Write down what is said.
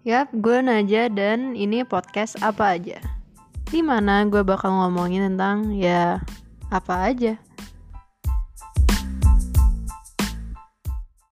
Yap, gue Naja dan ini podcast apa aja. Di mana gue bakal ngomongin tentang ya apa aja.